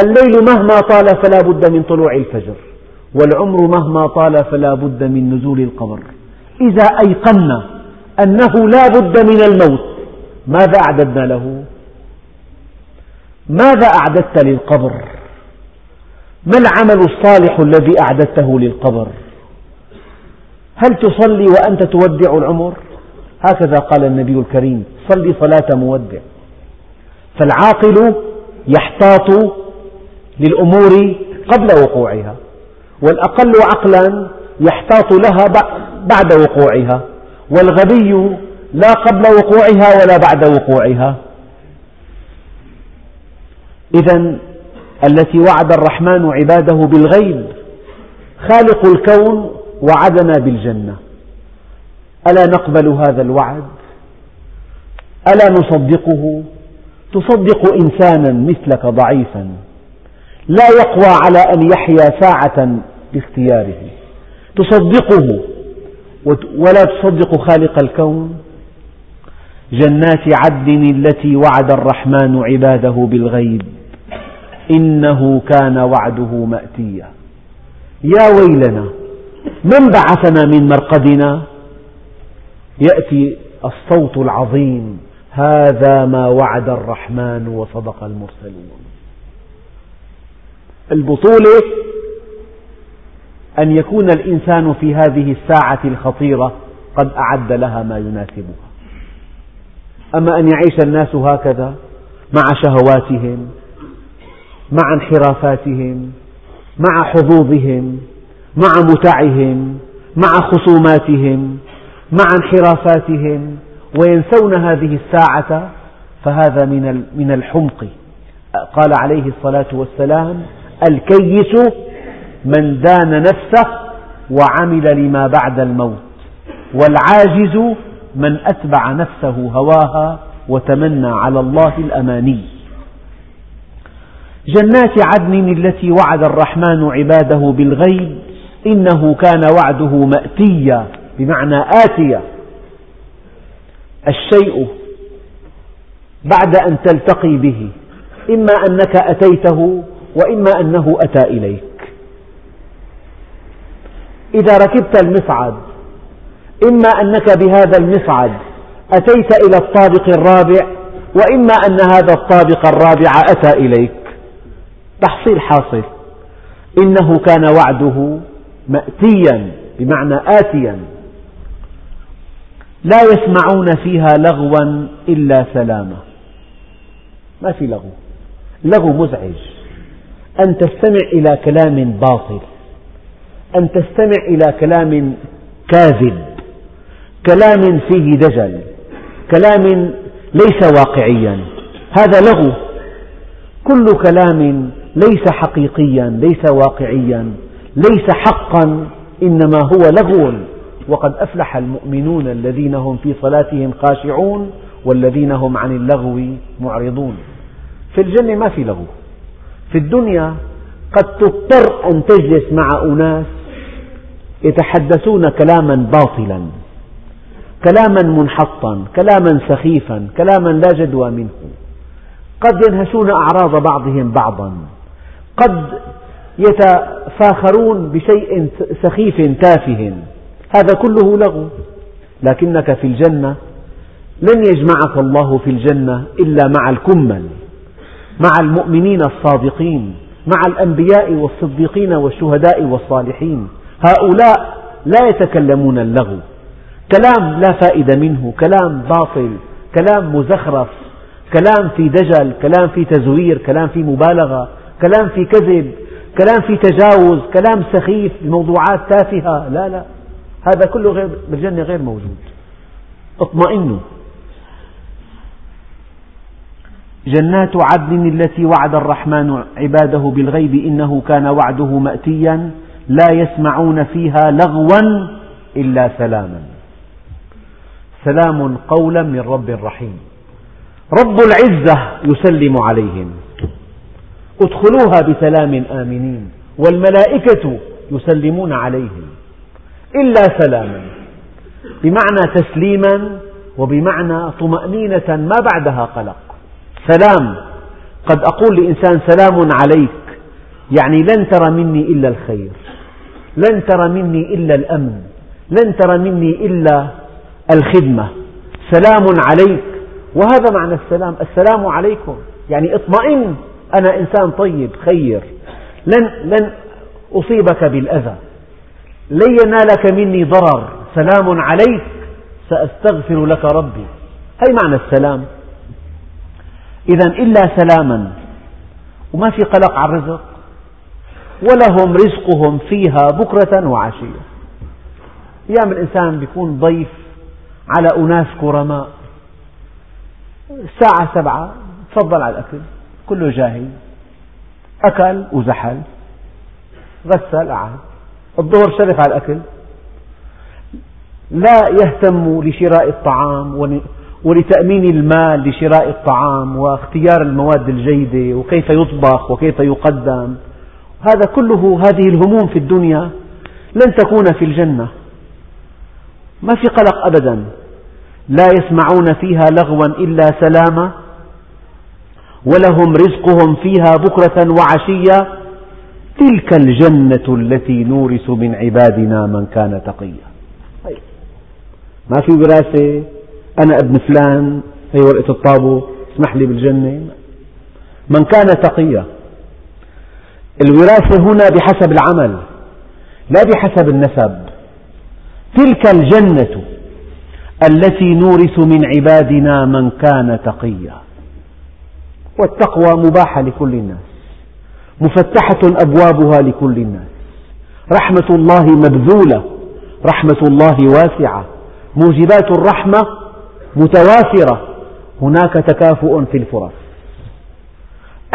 الليل مهما طال فلا بد من طلوع الفجر. والعمر مهما طال فلا بد من نزول القبر. إذا أيقنا أنه لا بد من الموت ماذا أعددنا له؟ ماذا أعددت للقبر؟ ما العمل الصالح الذي أعددته للقبر؟ هل تصلي وأنت تودع العمر؟ هكذا قال النبي الكريم صلي صلاة مودع. فالعاقل يحتاط للأمور قبل وقوعها. والأقل عقلا يحتاط لها بعد وقوعها والغبي لا قبل وقوعها ولا بعد وقوعها إذا التي وعد الرحمن عباده بالغيب خالق الكون وعدنا بالجنة ألا نقبل هذا الوعد؟ ألا نصدقه؟ تصدق إنسانا مثلك ضعيفا لا يقوى على أن يحيا ساعة باختياره. تصدقه ولا تصدق خالق الكون. جنات عدن التي وعد الرحمن عباده بالغيب. إنه كان وعده مأتيا. يا ويلنا من بعثنا من مرقدنا؟ يأتي الصوت العظيم. هذا ما وعد الرحمن وصدق المرسلون. البطولة أن يكون الإنسان في هذه الساعة الخطيرة قد أعد لها ما يناسبها. أما أن يعيش الناس هكذا مع شهواتهم مع انحرافاتهم مع حظوظهم مع متعهم مع خصوماتهم مع انحرافاتهم وينسون هذه الساعة فهذا من الحمق. قال عليه الصلاة والسلام الكيس من دان نفسه وعمل لما بعد الموت والعاجز من أتبع نفسه هواها وتمنى على الله الأماني. جنات عدن التي وعد الرحمن عباده بالغيب إنه كان وعده مأتيا بمعنى آتيا. الشيء بعد أن تلتقي به إما أنك أتيته وإما أنه أتى إليك. إذا ركبت المصعد إما أنك بهذا المصعد أتيت إلى الطابق الرابع وإما أن هذا الطابق الرابع أتى إليك. تحصيل حاصل. إنه كان وعده مأتيا بمعنى آتيا. لا يسمعون فيها لغوا إلا سلاما ما في لغو. لغو مزعج. أن تستمع إلى كلام باطل أن تستمع إلى كلام كاذب كلام فيه دجل كلام ليس واقعيا. هذا لغو. كل كلام ليس حقيقيا ليس واقعيا ليس حقا إنما هو لغو. وقد أفلح المؤمنون الذين هم في صلاتهم خاشعون والذين هم عن اللغو معرضون. في الجنة ما في لغو. في الدنيا قد تضطر أن تجلس مع أناس يتحدثون كلاما باطلا كلاما منحطا كلاما سخيفا كلاما لا جدوى منه. قد ينهشون أعراض بعضهم بعضا. قد يتفاخرون بشيء سخيف تافه. هذا كله لغو. لكنك في الجنة لن يجمعك الله في الجنة إلا مع الكمل. مع المؤمنين الصادقين مع الأنبياء والصديقين والشهداء والصالحين. هؤلاء لا يتكلمون اللغو. كلام لا فائدة منه كلام باطل كلام مزخرف كلام في دجل كلام في تزوير كلام في مبالغة كلام في كذب كلام في تجاوز كلام سخيف بموضوعات تافهة. لا لا. هذا كله غير بالجنة غير موجود. اطمئنوا. جنات عدن التي وعد الرحمن عباده بالغيب إنه كان وعده مأتيا لا يسمعون فيها لغوا إلا سلاما. سلام قولا من رب رحيم. رب العزة يسلم عليهم. ادخلوها بسلام آمنين. والملائكة يسلمون عليهم. إلا سلاما. بمعنى تسليما وبمعنى طمأنينة ما بعدها قلق. سلام. قد أقول لإنسان سلام عليك يعني لن ترى مني إلا الخير لن ترى مني إلا الأمن لن ترى مني إلا الخدمة. سلام عليك وهذا معنى السلام. السلام عليكم يعني اطمئن أنا إنسان طيب خير. لن, لن أصيبك بالأذى. لن ينالك مني ضرر. سلام عليك سأستغفر لك ربي. هي معنى السلام. إذا إلا سلاما. وما في قلق على الرزق. ولهم رزقهم فيها بكرة وعشية. أيام الإنسان بيكون ضيف على أناس كرماء. الساعة سبعة تفضل على الأكل. كله جاهز أكل وزحل. غسل قعد الظهر شرف على الأكل. لا يهتم لشراء الطعام ولتأمين المال لشراء الطعام واختيار المواد الجيدة وكيف يطبخ وكيف يقدم. هذا كله هذه الهموم في الدنيا لن تكون في الجنة. ما في قلق أبدا. لا يسمعون فيها لغوا إلا سلاما ولهم رزقهم فيها بكرة وعشية. تلك الجنة التي نورث من عبادنا من كان تقيا. ما في وراثة أنا ابن فلان هي ورقة الطابو اسمح لي بالجنة. من كان تقيا. الوراثة هنا بحسب العمل لا بحسب النسب. تلك الجنة التي نورث من عبادنا من كان تقيا. والتقوى مباحة لكل الناس مفتحة أبوابها لكل الناس. رحمة الله مبذولة رحمة الله واسعة. موجبات الرحمة متوافرة. هناك تكافؤ في الفرص.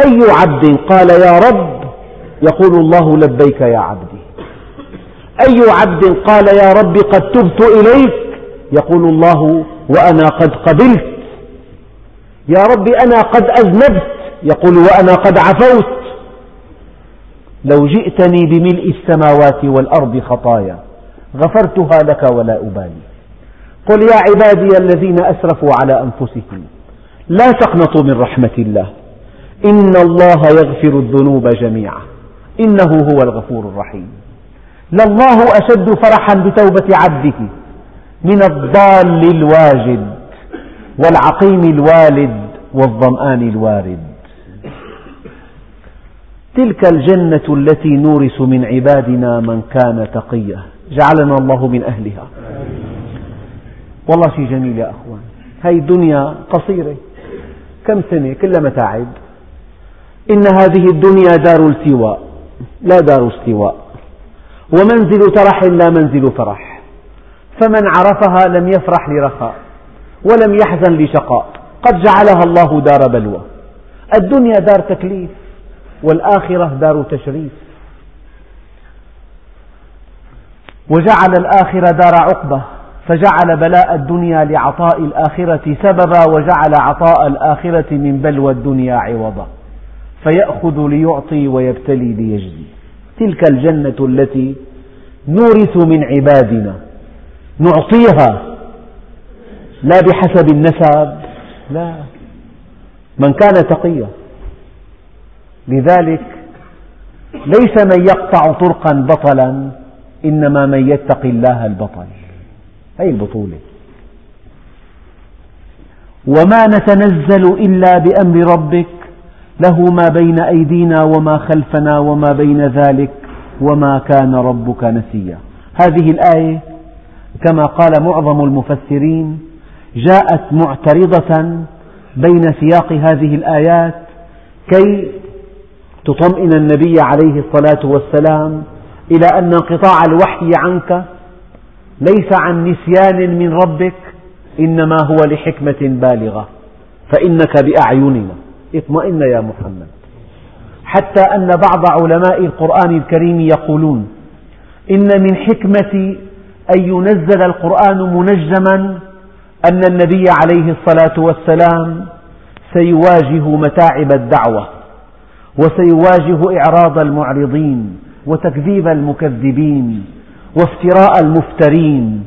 أي عبد قال يا رب يقول الله لبيك يا عبدي. أي عبد قال يا رب قد تبت إليك يقول الله وأنا قد قبلت. يا رب أنا قد أذنبت يقول وأنا قد عفوت. لو جئتني بملء السماوات والأرض خطايا غفرتها لك ولا أبالي. قل يا عبادي الذين أسرفوا على أنفسهم لا تقنطوا من رحمة الله إن الله يغفر الذنوب جميعا إنه هو الغفور الرحيم لله أشد فرحا بتوبة عبده من الضال الواجد والعقيم الوالد والظمآن الوارد تلك الجنة التي نورث من عبادنا من كان تقيا جعلنا الله من أهلها والله شيء جميل يا أخوان. هذه الدنيا قصيرة كم سنة؟ كلها متاعب. إن هذه الدنيا دار التواء لا دار استواء ومنزل ترح لا منزل فرح فمن عرفها لم يفرح لرخاء ولم يحزن لشقاء. قد جعلها الله دار بلوى. الدنيا دار تكليف والآخرة دار تشريف. وجعل الآخرة دار عقبة. فجعل بلاء الدنيا لعطاء الآخرة سببا وجعل عطاء الآخرة من بلوى الدنيا عوضا. فيأخذ ليعطي ويبتلي ليجزي. تلك الجنة التي نورث من عبادنا. نعطيها. لا بحسب النسب. لا. من كان تقيا. لذلك ليس من يقطع طرقا بطلا إنما من يتقي الله البطل. هذه البطولة؟ وما نتنزل إلا بأمر ربك له ما بين أيدينا وما خلفنا وما بين ذلك وما كان ربك نسيا. هذه الآية كما قال معظم المفسرين جاءت معترضة بين سياق هذه الآيات كي تطمئن النبي عليه الصلاة والسلام إلى أن انقطاع الوحي عنك ليس عن نسيان من ربك إنما هو لحكمة بالغة. فإنك بأعيننا. اطمئن يا محمد. حتى أن بعض علماء القرآن الكريم يقولون إن من حكمة أن ينزل القرآن منجما أن النبي عليه الصلاة والسلام سيواجه متاعب الدعوة وسيواجه إعراض المعرضين وتكذيب المكذبين وافتراء المفترين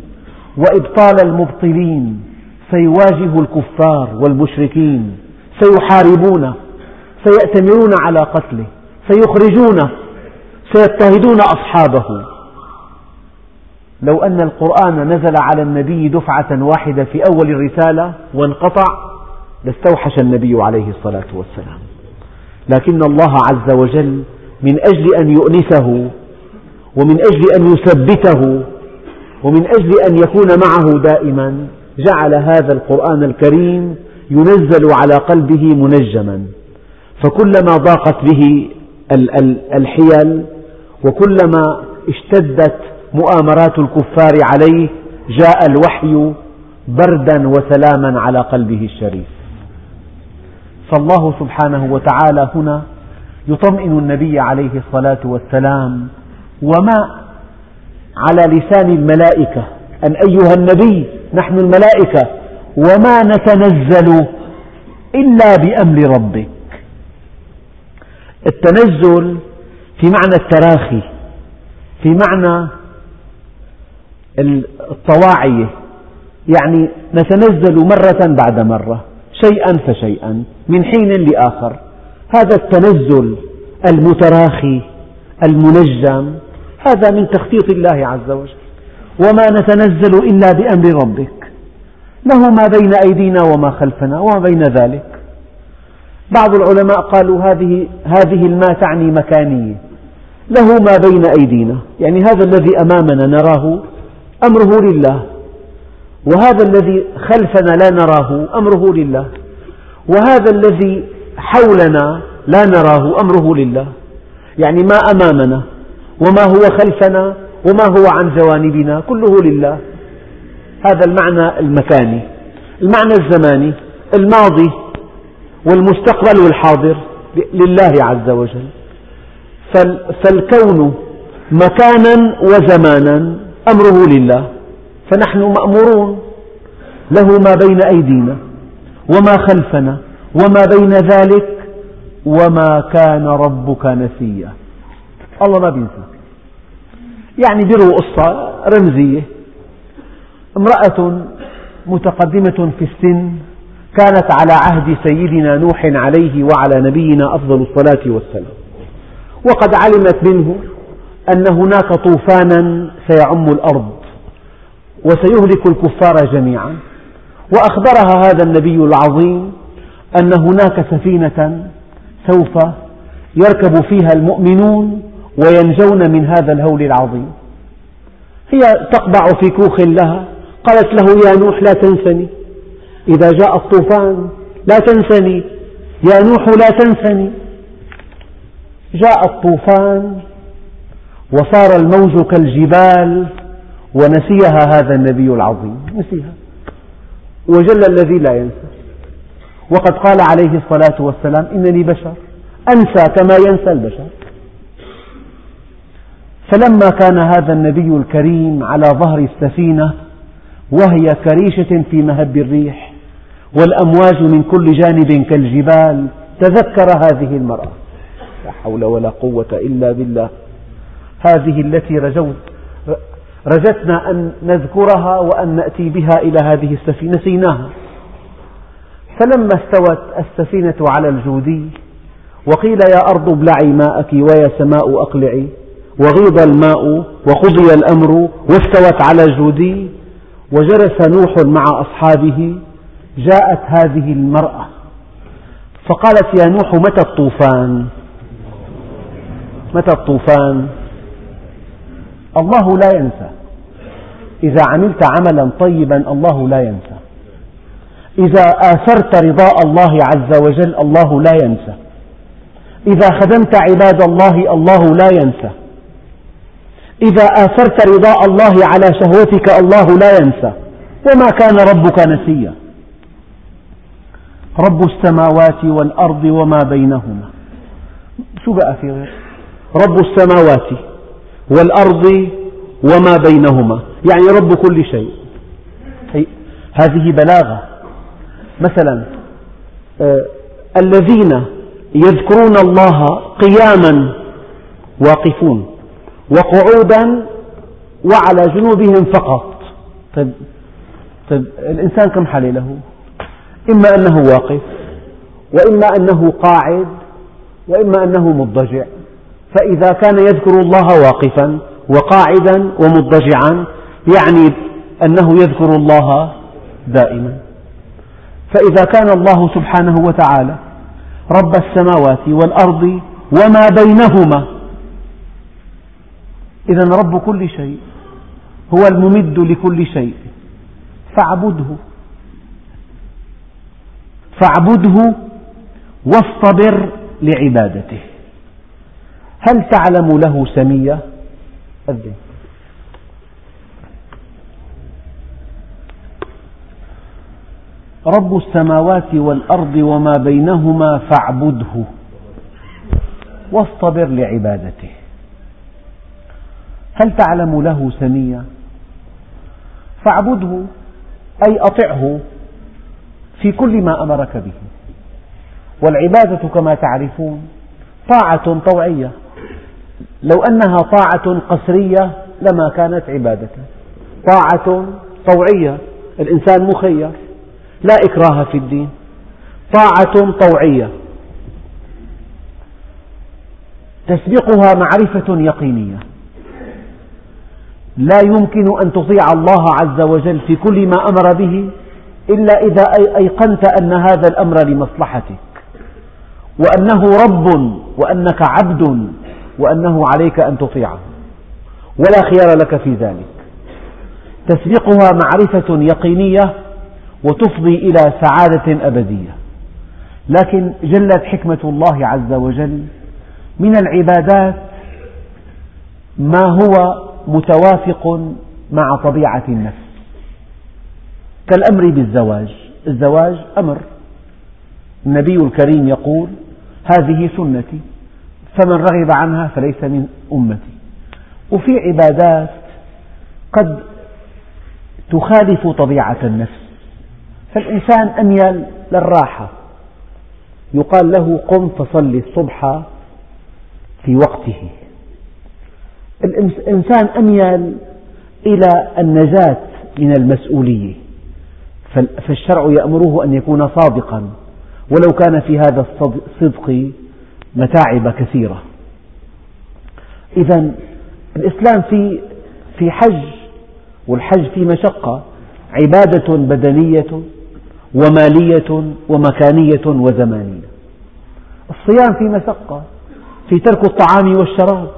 وإبطال المبطلين سيواجه الكفار والمشركين سيحاربونه سيأتمرون على قتله سيخرجونه سيضطهدون أصحابه. لو أن القرآن نزل على النبي دفعة واحدة في أول الرسالة وانقطع لاستوحش النبي عليه الصلاة والسلام. لكن الله عز وجل من أجل أن يؤنسه ومن أجل أن يثبته ومن أجل أن يكون معه دائما جعل هذا القرآن الكريم ينزل على قلبه منجما. فكلما ضاقت به الحيل وكلما اشتدت مؤامرات الكفار عليه جاء الوحي بردا وسلاما على قلبه الشريف. فالله سبحانه وتعالى هنا يطمئن النبي عليه الصلاة والسلام وما على لسان الملائكة. أن أيها النبي نحن الملائكة. وما نتنزل إلا بأمر ربك. التنزل في معنى التراخي في معنى الطواعية يعني نتنزل مرة بعد مرة شيئا فشيئا من حين لآخر. هذا التنزل المتراخي المنجم. هذا من تخطيط الله عز وجل. وما نتنزل إلا بأمر ربك. له ما بين أيدينا وما خلفنا وما بين ذلك. بعض العلماء قالوا هذه هذه الماء تعني مكانية له ما بين أيدينا. يعني هذا الذي أمامنا نراه أمره لله. وهذا الذي خلفنا لا نراه أمره لله. وهذا الذي حولنا لا نراه أمره لله. يعني ما أمامنا. وما هو خلفنا وما هو عن جوانبنا كله لله. هذا المعنى المكاني المعنى الزماني الماضي والمستقبل والحاضر لله عز وجل. فالكون مكانا وزمانا أمره لله فنحن مأمورون له ما بين أيدينا وما خلفنا وما بين ذلك وما كان ربك نسيا. الله ما بينسى. يعني بيروا قصة رمزية. امرأة متقدمة في السن كانت على عهد سيدنا نوح عليه وعلى نبينا أفضل الصلاة والسلام. وقد علمت منه أن هناك طوفانا سيعم الأرض وسيهلك الكفار جميعا. وأخبرها هذا النبي العظيم أن هناك سفينة سوف يركب فيها المؤمنون وينجون من هذا الهول العظيم. هي تقبع في كوخ لها. قالت له يا نوح لا تنسني. إذا جاء الطوفان لا تنسني. يا نوح لا تنسني. جاء الطوفان وصار الموج كالجبال ونسيها هذا النبي العظيم. نسيها. وجل الذي لا ينسى. وقد قال عليه الصلاة والسلام إنني بشر. أنسى كما ينسى البشر. فلما كان هذا النبي الكريم على ظهر السفينة وهي كريشة في مهب الريح والأمواج من كل جانب كالجبال تذكر هذه المرأة. لا حول ولا قوة إلا بالله. هذه التي رجوت رجتنا أن نذكرها وأن نأتي بها إلى هذه السفينة نسيناها فلما استوت السفينة على الجودي وقيل يا أرض ابلعي ماءك ويا سماء أقلعي وغيض الماء وقضي الأمر واستوت على الجودي وجلس نوح مع أصحابه جاءت هذه المرأة. فقالت يا نوح متى الطوفان؟ متى الطوفان؟ الله لا ينسى. إذا عملت عملا طيبا الله لا ينسى. إذا آثرت رضاء الله عز وجل الله لا ينسى. إذا خدمت عباد الله الله لا ينسى. إذا آثرت رضاء الله على شهوتك الله لا ينسى. وما كان ربك نسيا. رب السماوات والأرض وما بينهما. شو بقى في غير؟ رب السماوات والأرض وما بينهما. يعني رب كل شيء. هذه بلاغة. مثلا آه الذين يذكرون الله قياما واقفون. وقعودا وعلى جنوبهم فقط. طيب, طيب الإنسان كم حالة له؟ إما أنه واقف وإما أنه قاعد وإما أنه مضجع فإذا كان يذكر الله واقفا وقاعدا ومضجعا يعني أنه يذكر الله دائما. فإذا كان الله سبحانه وتعالى رب السماوات والأرض وما بينهما إذا رب كل شيء هو الممد لكل شيء. فاعبده. فاعبده واصطبر لعبادته. هل تعلم له سمية؟ أذن رب السماوات والأرض وما بينهما فاعبده. واصطبر لعبادته. هل تعلم له سمية؟ فاعبده أي أطعه في كل ما أمرك به. والعبادة كما تعرفون طاعة طوعية. لو أنها طاعة قسرية لما كانت عبادة. طاعة طوعية الإنسان مخير لا إكراه في الدين. طاعة طوعية. تسبقها معرفة يقينية. لا يمكن أن تطيع الله عز وجل في كل ما أمر به إلا إذا أيقنت أن هذا الأمر لمصلحتك. وأنه رب وأنك عبد وأنه عليك أن تطيعه. ولا خيار لك في ذلك. تسبقها معرفة يقينية وتفضي إلى سعادة أبدية. لكن جلت حكمة الله عز وجل من العبادات ما هو متوافق مع طبيعة النفس. كالأمر بالزواج. الزواج أمر. النبي الكريم يقول هذه سنتي فمن رغب عنها فليس من أمتي. وفي عبادات قد تخالف طبيعة النفس. فالإنسان أميل للراحة. يقال له قم فصل الصبح في وقته. الإنسان أميل إلى النجاة من المسؤولية. فالشرع يأمره أن يكون صادقا. ولو كان في هذا الصدق متاعب كثيرة. إذا الإسلام في في حج والحج في مشقة. عبادة بدنية ومالية ومكانية وزمانية. الصيام في مشقة في ترك الطعام والشراب.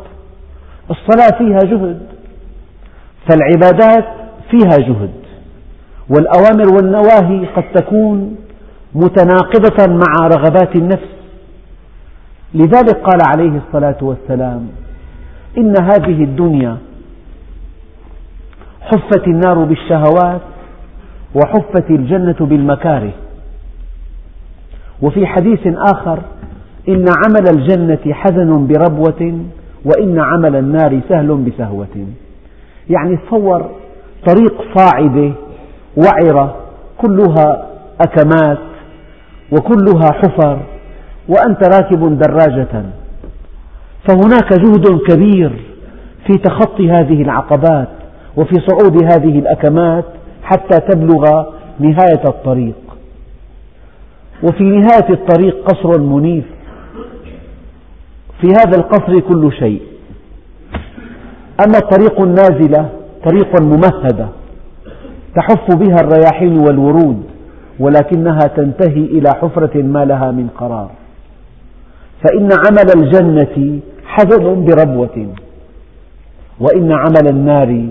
الصلاة فيها جهد فالعبادات فيها جهد والأوامر والنواهي قد تكون متناقضة مع رغبات النفس. لذلك قال عليه الصلاة والسلام إن هذه الدنيا حفت النار بالشهوات وحفت الجنة بالمكاره. وفي حديث آخر إن عمل الجنة حزن بربوة وإن عمل النار سهل بسهوة. يعني تصور طريق صاعدة وعرة كلها أكمات وكلها حفر وأنت راكب دراجة. فهناك جهد كبير في تخطي هذه العقبات وفي صعود هذه الأكمات حتى تبلغ نهاية الطريق. وفي نهاية الطريق قصر منيف. في هذا القصر كل شيء. أما الطريق النازلة طريق ممهدة تحف بها الرياحين والورود ولكنها تنتهي إلى حفرة ما لها من قرار. فإن عمل الجنة حزن بربوة وإن عمل النار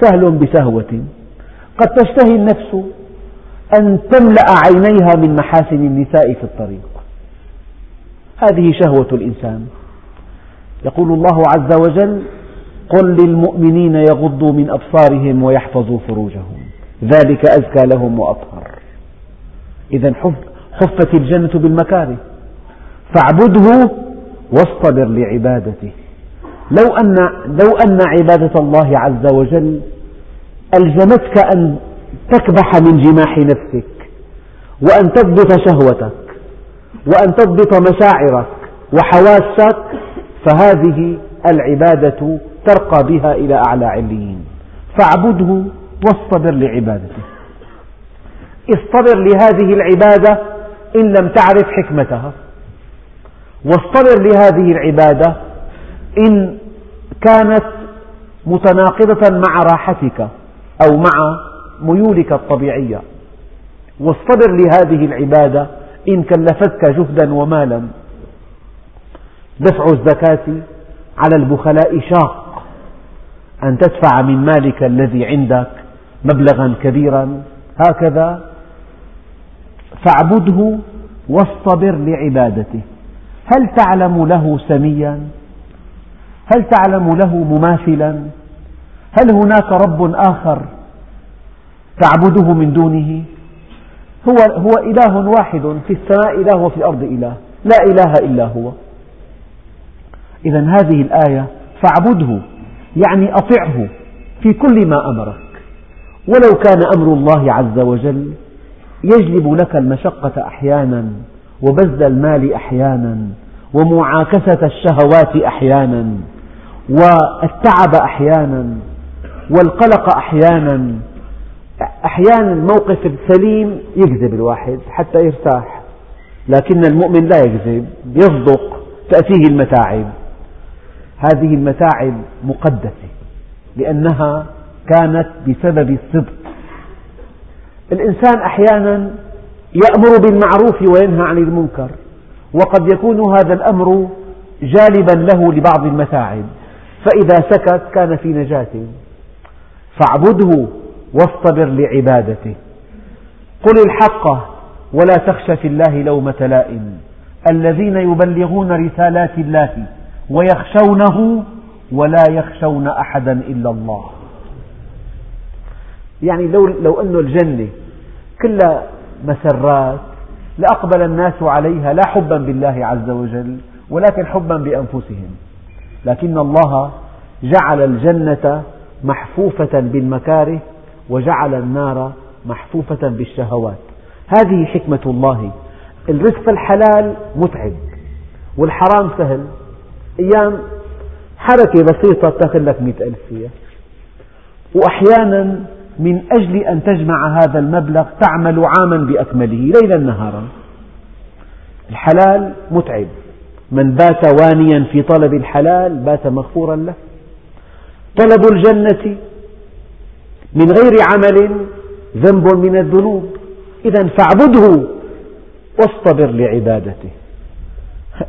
سهل بسهوة. قد تشتهي النفس أن تملأ عينيها من محاسن النساء في الطريق. هذه شهوة الإنسان. يقول الله عز وجل قل للمؤمنين يغضوا من أبصارهم ويحفظوا فروجهم. ذلك أزكى لهم وأطهر. إذا حفت الجنة بالمكاره. فاعبده واصطبر لعبادته. لو أن, لو أن عبادة الله عز وجل ألزمتك أن تكبح من جماح نفسك وأن تضبط شهوتك وأن تضبط مشاعرك وحواسك فهذه العبادة ترقى بها إلى أعلى عليين. فاعبده واصطبر لعبادته. اصطبر لهذه العبادة إن لم تعرف حكمتها. واصطبر لهذه العبادة إن كانت متناقضة مع راحتك أو مع ميولك الطبيعية. واصطبر لهذه العبادة إن كلفتك جهدا ومالا. دفع الزكاة على البخلاء شاق. أن تدفع من مالك الذي عندك مبلغا كبيرا. هكذا فاعبده واصطبر لعبادته. هل تعلم له سميا؟ هل تعلم له مماثلا؟ هل هناك رب آخر تعبده من دونه؟ هو, هو إله واحد في السماء إله وفي الأرض إله. لا إله إلا هو. إذا هذه الآية فاعبده يعني أطعه في كل ما أمرك. ولو كان أمر الله عز وجل يجلب لك المشقة أحيانا وبذل المال أحيانا ومعاكسة الشهوات أحيانا والتعب أحيانا والقلق أحيانا أحيانا الموقف السليم يجذب الواحد حتى يرتاح لكن المؤمن لا يكذب يصدق تأتيه المتاعب. هذه المتاعب مقدسة لأنها كانت بسبب الصدق. الإنسان أحيانا يأمر بالمعروف وينهى عن المنكر وقد يكون هذا الأمر جالبا له لبعض المتاعب. فإذا سكت كان في نجاة. فاعبده واصطبر لعبادته. قل الحق ولا تخش في الله لومة لائم. الذين يبلغون رسالات الله ويخشونه ولا يخشون أحدا إلا الله. يعني لو, لو أن الجنة كلها مسرات لأقبل الناس عليها لا حبا بالله عز وجل ولكن حبا بأنفسهم. لكن الله جعل الجنة محفوفة بالمكاره وجعل النار محفوفة بالشهوات. هذه حكمة الله. الرزق الحلال متعب والحرام سهل. أيام حركة بسيطة تأخذ لك مئة ألف فيها وأحيانا من أجل أن تجمع هذا المبلغ تعمل عاما بأكمله ليلا نهارا. الحلال متعب. من بات وانيا في طلب الحلال بات مغفورا له. طلب الجنة من غير عمل ذنب من الذنوب. إذا فاعبده واصطبر لعبادته.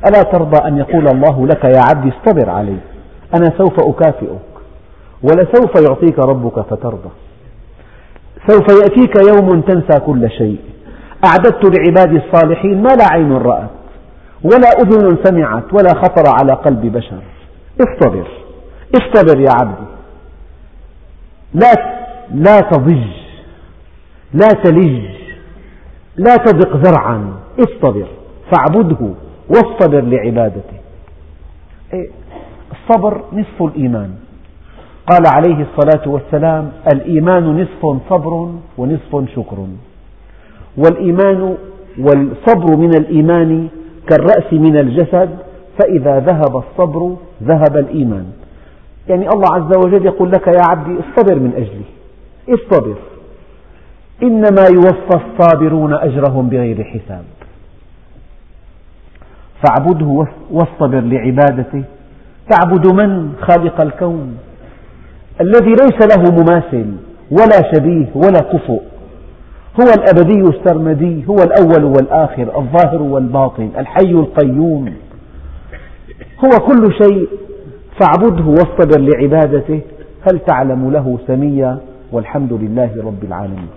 ألا ترضى أن يقول الله لك يا عبدي اصطبر علي. أنا سوف أكافئك ولسوف يعطيك ربك فترضى. سوف يأتيك يوم تنسى كل شيء. أعددت لعبادي الصالحين ما لا عين رأت ولا أذن سمعت ولا خطر على قلب بشر. اصطبر. اصطبر يا عبدي. لا لا تضج. لا تلج. لا تضق ذرعا اصطبر. فاعبده. واصطبر لعبادته. إيه، الصبر نصف الإيمان. قال عليه الصلاة والسلام الإيمان نصف صبر ونصف شكر. والإيمان والصبر من الإيمان كالرأس من الجسد فإذا ذهب الصبر ذهب الإيمان. يعني الله عز وجل يقول لك يا عبدي اصطبر من أجلي. اصطبر. إنما يوفى الصابرون أجرهم بغير حساب. فاعبده واصطبر لعبادته. تعبد من خالق الكون؟ الذي ليس له مماثل ولا شبيه ولا كفؤ. هو الأبدي السرمدي هو الأول والآخر الظاهر والباطن الحي القيوم. هو كل شيء. فاعبده واصطبر لعبادته. هل تعلم له سميا؟ والحمد لله رب العالمين.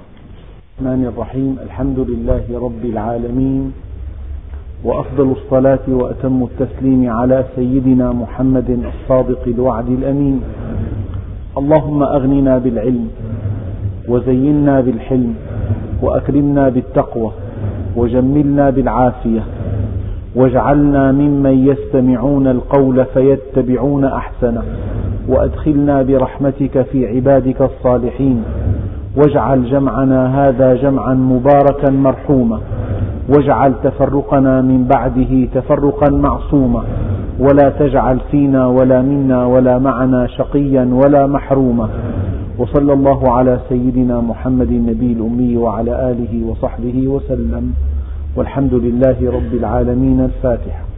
الرحمن الرحيم. الحمد لله رب العالمين. وأفضل الصلاة وأتم التسليم على سيدنا محمد الصادق الوعد الأمين. اللهم أغننا بالعلم وزينا بالحلم وأكرمنا بالتقوى وجملنا بالعافية واجعلنا ممن يستمعون القول فيتبعون أحسنه وأدخلنا برحمتك في عبادك الصالحين واجعل جمعنا هذا جمعا مباركا مرحوما واجعل تفرقنا من بعده تفرقا معصوما ولا تجعل فينا ولا منا ولا معنا شقيا ولا محروما. وصلى الله على سيدنا محمد النبي الأمي وعلى آله وصحبه وسلم. والحمد لله رب العالمين الفاتحة